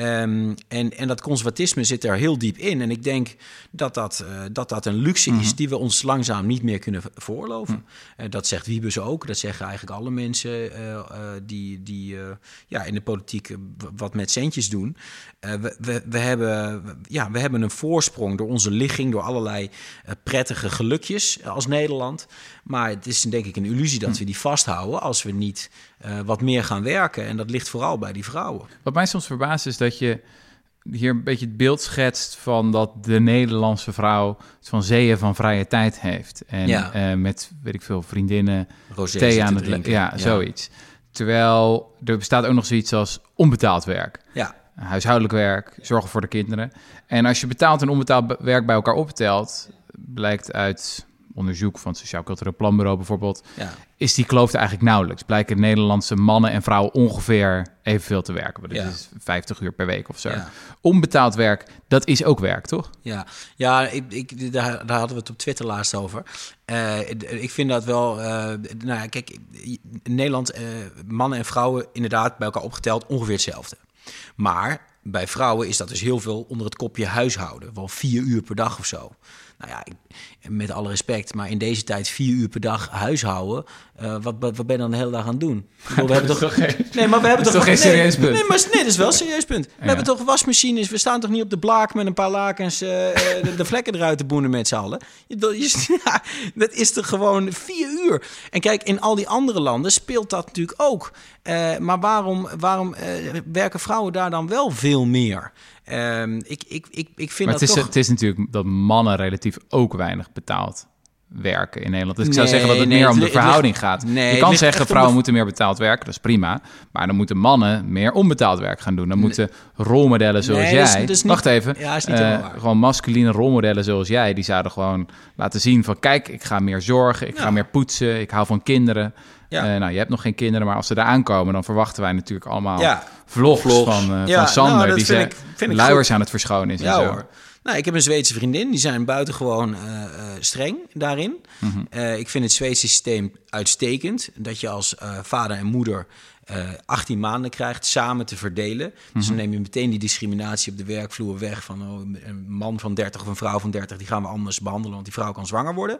Um, en, en dat conservatisme zit er heel diep in. En ik denk dat dat, uh, dat, dat een luxe is die we ons langzaam niet meer kunnen veroorloven. Mm -hmm. uh, dat zegt Wiebes ook. Dat zeggen eigenlijk alle mensen uh, die, die ja, in de politiek wat met centjes doen. We, we, we, hebben, ja, we hebben een voorsprong door onze ligging, door allerlei prettige gelukjes als Nederland. Maar het is denk ik een illusie dat we die vasthouden als we niet wat meer gaan werken. En dat ligt vooral bij die vrouwen. Wat mij soms verbaast is dat je hier een beetje het beeld schetst van dat de Nederlandse vrouw van zeeën van vrije tijd heeft. En Ja. eh, met, weet ik veel, vriendinnen thee aan het drinken. ja, zoiets. Terwijl er bestaat ook nog zoiets als onbetaald werk. Ja, Huishoudelijk werk, zorgen voor de kinderen. En als je betaald en onbetaald be- werk bij elkaar optelt, blijkt uit onderzoek van het Sociaal Cultureel Planbureau bijvoorbeeld, ja. is die kloof eigenlijk nauwelijks. Blijken Nederlandse mannen en vrouwen ongeveer evenveel te werken. Dat Ja. is 50 uur per week of zo. Ja. Onbetaald werk, dat is ook werk, toch? Ja, ja ik, ik, daar, daar hadden we het op Twitter laatst over. Eh, ik vind dat wel. eh, nou ja, kijk, in Nederland, eh, mannen en vrouwen inderdaad bij elkaar opgeteld ongeveer hetzelfde. Maar bij vrouwen is dat dus heel veel onder het kopje huishouden. Wel vier uur per dag of zo. Nou ja, ik, met alle respect, maar in deze tijd vier uur per dag huishouden. eh, wat, wat, wat ben je dan de hele dag aan het doen? Bedoel, we hebben toch, nee, maar we hebben toch geen nee, serieus punt? Nee, maar nee, dat is wel een serieus punt. We hebben toch wasmachines. We staan toch niet op de blaak met een paar lakens eh, eh, de, de vlekken eruit te boenen met z'n allen. Je, je- ja, dat is toch gewoon vier uur. En kijk, in al die andere landen speelt dat natuurlijk ook. Eh, maar waarom, waarom eh, werken vrouwen daar dan wel veel meer? Ehm, ik, ik, ik, ik vind Maar het dat is, toch... het is natuurlijk dat mannen relatief ook weinig betaald werken in Nederland. Dus ik zou zeggen dat het nee, meer om de het verhouding ligt- gaat. nee, je kan zeggen vrouwen de- moeten meer betaald werken, dat is prima. Maar dan moeten mannen meer onbetaald werk gaan doen. Dan moeten rolmodellen zoals dat jij... dat niet- Wacht even. ja, is niet eh, gewoon masculine rolmodellen zoals jij, die zouden gewoon laten zien van... kijk, ik ga meer zorgen, ik ga meer poetsen, ik hou van kinderen. Ja. Eh, nou, je hebt nog geen kinderen, maar als ze daar aankomen... dan verwachten wij natuurlijk allemaal Ja. vlogs, Vlogs. van, eh, Ja, van Sander... nou, dat die ze ik- luiers goed. aan het verschonen is Ja en zo. hoor. Nou, ik heb een Zweedse vriendin, die zijn buitengewoon eh, streng daarin. Mhm. Ik vind het Zweedse systeem uitstekend. Dat je als vader en moeder eh 18 maanden krijgt samen te verdelen. Dus dan neem je meteen die discriminatie op de werkvloer weg van oh, een man van 30 of een vrouw van 30, die gaan we anders behandelen, want die vrouw kan zwanger worden.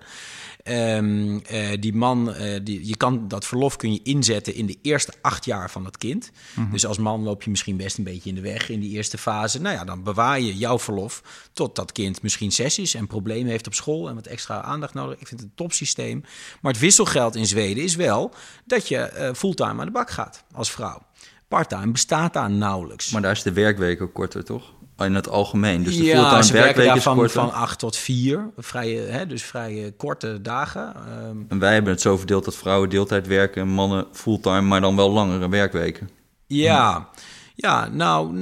Ehm, eh, die man, eh, die, je kan dat verlof kun je inzetten in de eerste acht jaar van het kind. Dus als man loop je misschien best een beetje in de weg in die eerste fase. Nou ja, dan bewaar je jouw verlof tot dat kind misschien zes is en problemen heeft op school en wat extra aandacht nodig. Ik vind het een topsysteem. Maar het wisselgeld in Zweden is wel dat je eh, fulltime aan de bak gaat als vrouw. Parttime bestaat daar nauwelijks. Maar daar is de werkweek ook korter, toch? In het algemeen. Dus de ja, fulltime ze werkweek is van, korter. van 8 tot 4. Vrije, hè, dus vrij korte dagen. Ehm, En wij hebben het zo verdeeld dat vrouwen deeltijd werken en mannen fulltime, maar dan wel langere werkweken. Ja, ja, nou,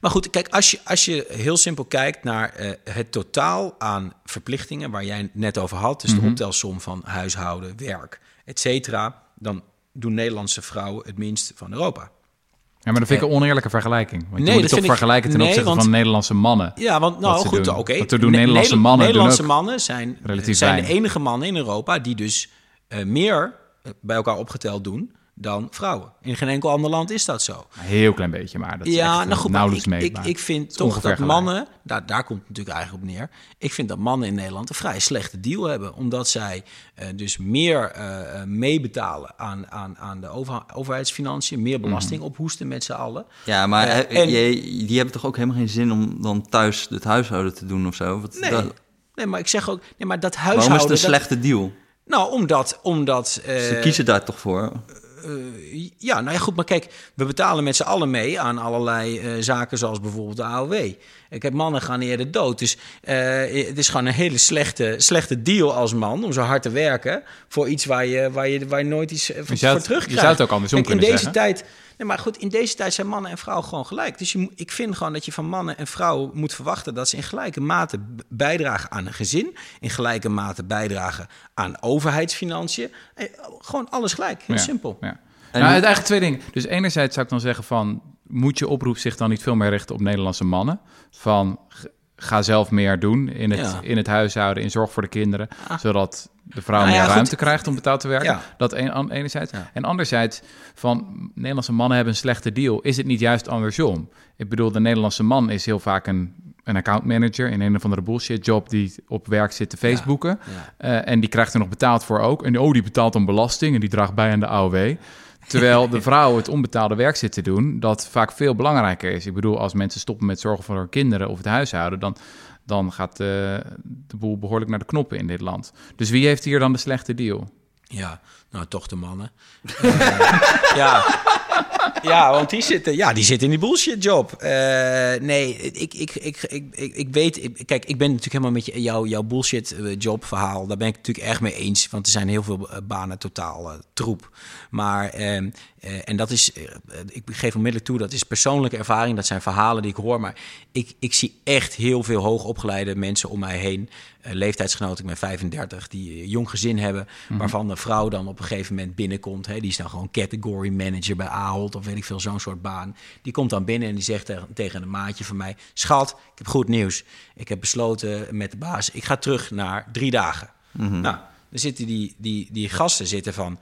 maar goed, kijk, als je, als je heel simpel kijkt naar eh, het totaal aan verplichtingen waar jij net over had, dus de optelsom van huishouden, werk, et cetera, dan doen Nederlandse vrouwen het minst van Europa. Ja, maar dat vind ik een oneerlijke vergelijking. Want Nee, je moet toch vergelijken ten nee, opzichte want- van Nederlandse mannen. Ja, want nou goed, oké. Doen Ne- Nederlandse Nederla- mannen Nederlandse mannen zijn, relatief zijn de enige mannen in Europa die dus eh, meer eh, bij elkaar opgeteld doen dan vrouwen. In geen enkel ander land is dat zo. Een heel klein beetje, maar dat is ja, echt, nou goed, maar nauwelijks ik, ik, meetbaar. ik vind toch dat mannen, daar, daar komt het natuurlijk eigenlijk op neer. Ik vind dat mannen in Nederland een vrij slechte deal hebben, omdat zij eh, dus meer eh, eh, meebetalen aan, aan, aan de over, overheidsfinanciën, meer belasting ophoesten met z'n allen. Ja, maar Eh, eh, en- je- die hebben toch ook helemaal geen zin om dan thuis het huishouden te doen of zo? Wat, Nee, dat- nee, maar ik zeg ook, nee, maar dat waarom huishouden. is het een dat- slechte deal? nou, omdat, omdat eh, Ze kiezen daar toch voor? Ja, nou ja, goed, maar kijk, we betalen met z'n allen mee aan allerlei eh, zaken zoals bijvoorbeeld de AOW. Ik heb mannen gaan eerder dood, dus eh, het is gewoon een hele slechte, slechte deal als man om zo hard te werken voor iets waar je, waar je, waar je nooit iets eh, voor, voor terugkrijgt. je zou het ook andersom Kijk, in kunnen deze zeggen. tijd, nee, maar goed, in deze tijd zijn mannen en vrouwen gewoon gelijk. Dus je, ik vind gewoon dat je van mannen en vrouwen moet verwachten dat ze in gelijke mate bijdragen aan een gezin, in gelijke mate bijdragen aan overheidsfinanciën. Eh, gewoon alles gelijk, heel Ja, simpel. Ja. En nou, eigenlijk twee dingen. Dus enerzijds zou ik dan zeggen van... moet je oproep zich dan niet veel meer richten op Nederlandse mannen? Van ga zelf meer doen in het, Ja. in het huishouden, in zorg voor de kinderen... Ah. zodat de vrouw Nou ja, meer goed. ruimte krijgt om betaald te werken. Ja. Dat een, enerzijds. En anderzijds van Nederlandse mannen hebben een slechte deal. Is het niet juist andersom? Ik bedoel, de Nederlandse man is heel vaak een, een accountmanager... in een of andere bullshit job die op werk zit te Facebooken... Eh, en die krijgt er nog betaald voor ook. En oh, die betaalt dan belasting en die draagt bij aan de AOW. Terwijl de vrouw het onbetaalde werk zit te doen, dat vaak veel belangrijker is. Ik bedoel, als mensen stoppen met zorgen voor hun kinderen of het huishouden, dan, dan gaat de, de boel behoorlijk naar de knoppen in dit land. Dus wie heeft hier dan de slechte deal? Ja, nou toch de mannen. Eh, ja, ja, want die zitten, ja, die zitten in die bullshit job. Eh, nee, ik, ik, ik, ik, ik, ik weet... kijk, ik ben natuurlijk helemaal met je, jouw, jouw bullshit eh, job verhaal... daar ben ik natuurlijk erg mee eens. Want er zijn heel veel eh, banen totaal troep. Maar, ehm, eh, en dat is... eh, ik geef onmiddellijk toe, dat is persoonlijke ervaring. Dat zijn verhalen die ik hoor. Maar ik, ik zie echt heel veel hoogopgeleide mensen om mij heen... eh, leeftijdsgenoten, ik ben 35, die een jong gezin hebben... waarvan de vrouw dan op een gegeven moment binnenkomt. Hè, die is dan gewoon category manager bij Ahold of weet ik veel, zo'n soort baan. Die komt dan binnen en die zegt tegen, tegen een maatje van mij... Schat, ik heb goed nieuws. Ik heb besloten met de baas, ik ga terug naar drie dagen. Nou, dan zitten die, die, die gasten zitten van...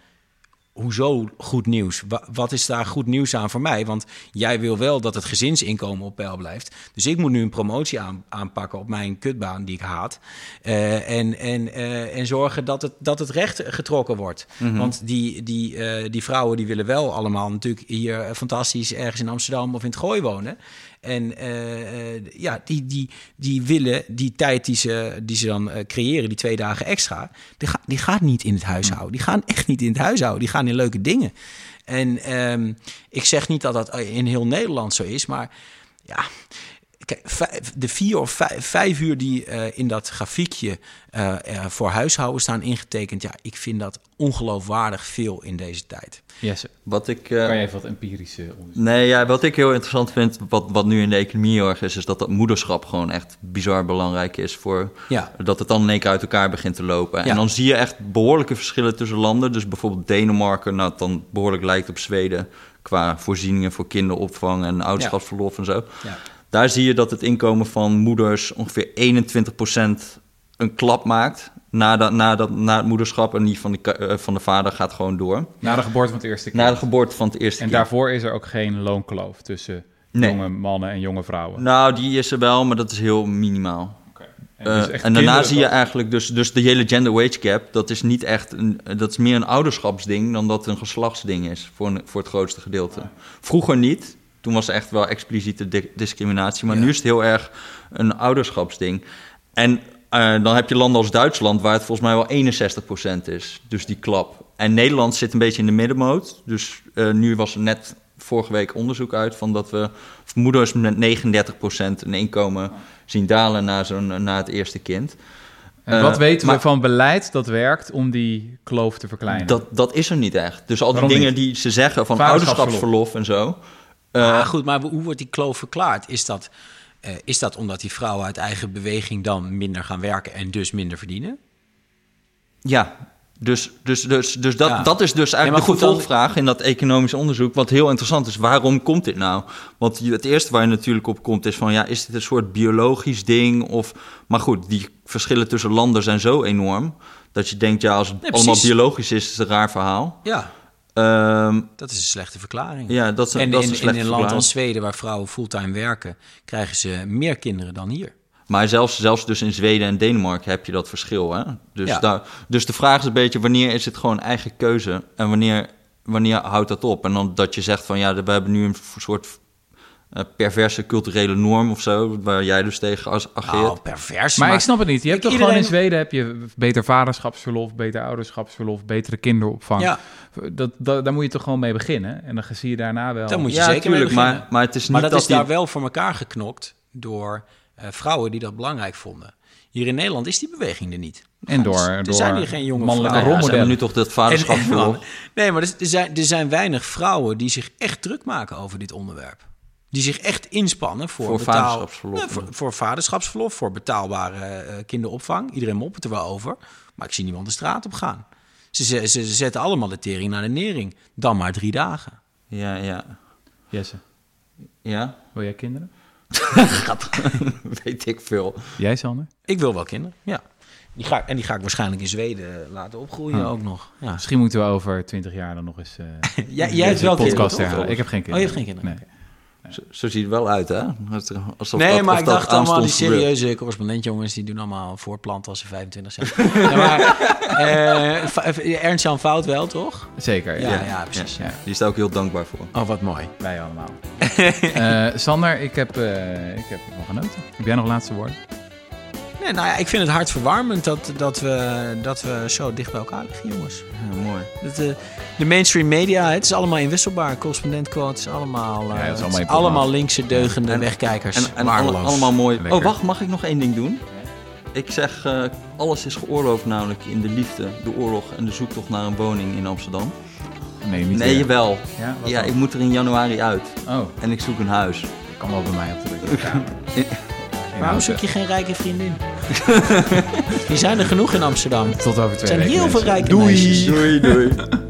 Hoezo goed nieuws? Wa- Wat is daar goed nieuws aan voor mij? Want jij wil wel dat het gezinsinkomen op peil blijft. Dus ik moet nu een promotie aan, aanpakken op mijn kutbaan die ik haat. Eh, en, en, eh, en zorgen dat het, dat het recht getrokken wordt. Want die, die, eh, die vrouwen die willen wel allemaal natuurlijk hier fantastisch ergens in Amsterdam of in het Gooi wonen. En eh, eh, ja, die, die, die willen die tijd die ze, die ze dan eh, creëren, die twee dagen extra, die, ga, die gaat niet in het huishouden. Die gaan echt niet in het huishouden. Die gaan in leuke dingen. En ehm, ik zeg niet dat dat in heel Nederland zo is, maar ja. Kijk, vijf- de vier of vijf, vijf uur die eh, in dat grafiekje eh, eh, voor huishouden staan ingetekend, ja, ik vind dat ongeloofwaardig veel in deze tijd. Jesse, Wat ik, eh, kan je even wat empirische onderzoek? Nee, ja, wat ik heel interessant vind, wat, wat nu in de economie heel erg is, is dat dat moederschap gewoon echt bizar belangrijk is voor Ja. dat het dan in één keer uit elkaar begint te lopen. Ja. En dan zie je echt behoorlijke verschillen tussen landen. Dus bijvoorbeeld Denemarken, nou, dan behoorlijk lijkt op Zweden qua voorzieningen voor kinderopvang en ouderschapsverlof en zo. Ja. Daar zie je dat het inkomen van moeders ongeveer 21% een klap maakt na, dat, na, dat, na het moederschap en die van de, eh, van de vader gaat gewoon door. Na de geboorte van het eerste kind. Na de geboorte van het eerste en kind. daarvoor is er ook geen loonkloof tussen Nee. jonge mannen en jonge vrouwen. Nou, die is er wel, maar dat is heel minimaal. En, Eh, dus echt en daarna zie je eigenlijk dus, dus de hele gender wage gap, dat is niet echt een, dat is meer een ouderschapsding dan dat een geslachtsding is voor, een- voor het grootste gedeelte. Vroeger niet, toen was er echt wel expliciete di- discriminatie, maar Ja. nu is het heel erg een ouderschapsding. En eh, dan heb je landen als Duitsland, waar het volgens mij wel 61% is, dus die klap. En Nederland zit een beetje in de middenmoot, dus eh, nu was er net vorige week onderzoek uit van dat we moeders met 39% een inkomen zien dalen na, zo'n, na het eerste kind. En wat Eh, weten we maar- van beleid dat werkt om die kloof te verkleinen? Dat, dat is er niet echt. Dus al die Waarom dingen niet? die ze zeggen van ouderschapsverlof en zo. Eh, Ah, goed, maar hoe wordt die kloof verklaard? Is dat, eh, is dat omdat die vrouwen uit eigen beweging dan minder gaan werken en dus minder verdienen? ja, dus, dus, dus, dus dat, Ja. dat is dus eigenlijk maar de goed, vervolgvraag in dat economisch onderzoek. Wat heel interessant is, waarom komt dit nou? Want het eerste waar je natuurlijk op komt is van... ja, is dit een soort biologisch ding? Of, maar goed, die verschillen tussen landen zijn zo enorm... dat je denkt, ja, als het Nee, allemaal biologisch is, is het een raar verhaal. Ja, Ehm, dat is een slechte verklaring. ja, dat is, en dat is in, een in slechte een land als Zweden, waar vrouwen fulltime werken, krijgen ze meer kinderen dan hier. Maar zelfs, zelfs dus in Zweden en Denemarken heb je dat verschil. Hè? Dus, Ja. daar, dus de vraag is een beetje, wanneer is het gewoon eigen keuze? En wanneer, wanneer houdt dat op? En dan dat je zegt van, ja, we hebben nu een soort perverse culturele norm of zo... waar jij dus tegen as- ageert. Nou, pervers. maar, ik snap het niet. Je hebt toch gewoon in iedereen- Zweden heb je beter vaderschapsverlof, beter ouderschapsverlof, betere kinderopvang. Ja, Dat, dat, daar moet je toch gewoon mee beginnen. En dan zie je daarna wel. Daar moet je ja, zeker mee tuurlijk, beginnen. maar, maar het is niet maar dat, dat is die- daar wel voor elkaar geknokt door eh, vrouwen die dat belangrijk vonden. Hier in Nederland is die beweging er niet. En door, er door zijn hier geen jonge mannelijke. Ja, rolmodellen. nu toch dat. En- en- nee, maar er zijn, er zijn weinig vrouwen die zich echt druk maken over dit onderwerp. Die zich echt inspannen voor, Voor betaal- vaderschapsverlof. Nee, voor, voor vaderschapsverlof, voor betaalbare eh, kinderopvang. Iedereen moppert er wel over. Maar ik zie niemand de straat op gaan. Ze, ze, ze zetten allemaal de tering naar de nering. Dan maar drie dagen. Ja, ja. Jesse, Ja? wil jij kinderen? Gaat, weet ik veel. Jij, Sander? Ik wil wel kinderen, ja. Die ga, en die ga ik waarschijnlijk in Zweden laten opgroeien ook nog. Ja. Misschien moeten we over twintig jaar dan nog eens eh Jij, jij hebt wel podcast kinderen, toch? herhalen. Ik heb geen Oh, je kinderen. hebt geen kinderen. Nee. Zo, zo ziet het wel uit, hè? Alsof nee, dat- maar ik dacht allemaal die aanstonds gebeurt. serieuze correspondentjongens... die doen allemaal voorplanten als ze 25 zijn. ja, maar, eh, Fa- Ernst-Jan Fout wel, toch? Zeker, Ja, ja. ja, precies. Ja, die is daar ook heel dankbaar voor. Oh, wat mooi. Wij allemaal. Eh, Sander, ik heb, eh, ik heb ervan genoten. Heb jij nog laatste woorden? Nee, nou ja, ik vind het hartverwarmend dat, dat, we, dat we zo dicht bij elkaar liggen, jongens. Ja, mooi. Dat, de, de mainstream media, het is allemaal inwisselbaar. Correspondentquotes, allemaal, Ja, eh, dat is het allemaal is allemaal linkse deugende En- wegkijkers. En, en Waardeloos. alle- allemaal mooi. Lekker. Oh, wacht, mag ik nog één ding doen? Ik zeg, eh, alles is geoorloofd namelijk in de liefde, de oorlog en de zoektocht naar een woning in Amsterdam. Nee, niet Nee, weer. jawel. Ja, ik moet er in januari uit Oh, en ik zoek een huis. kan wel bij mij op de. Waarom zoek je geen rijke vriendin? Die zijn er genoeg in Amsterdam. Tot over Er twee zijn weken, heel veel rijke meisjes. Doei, doei.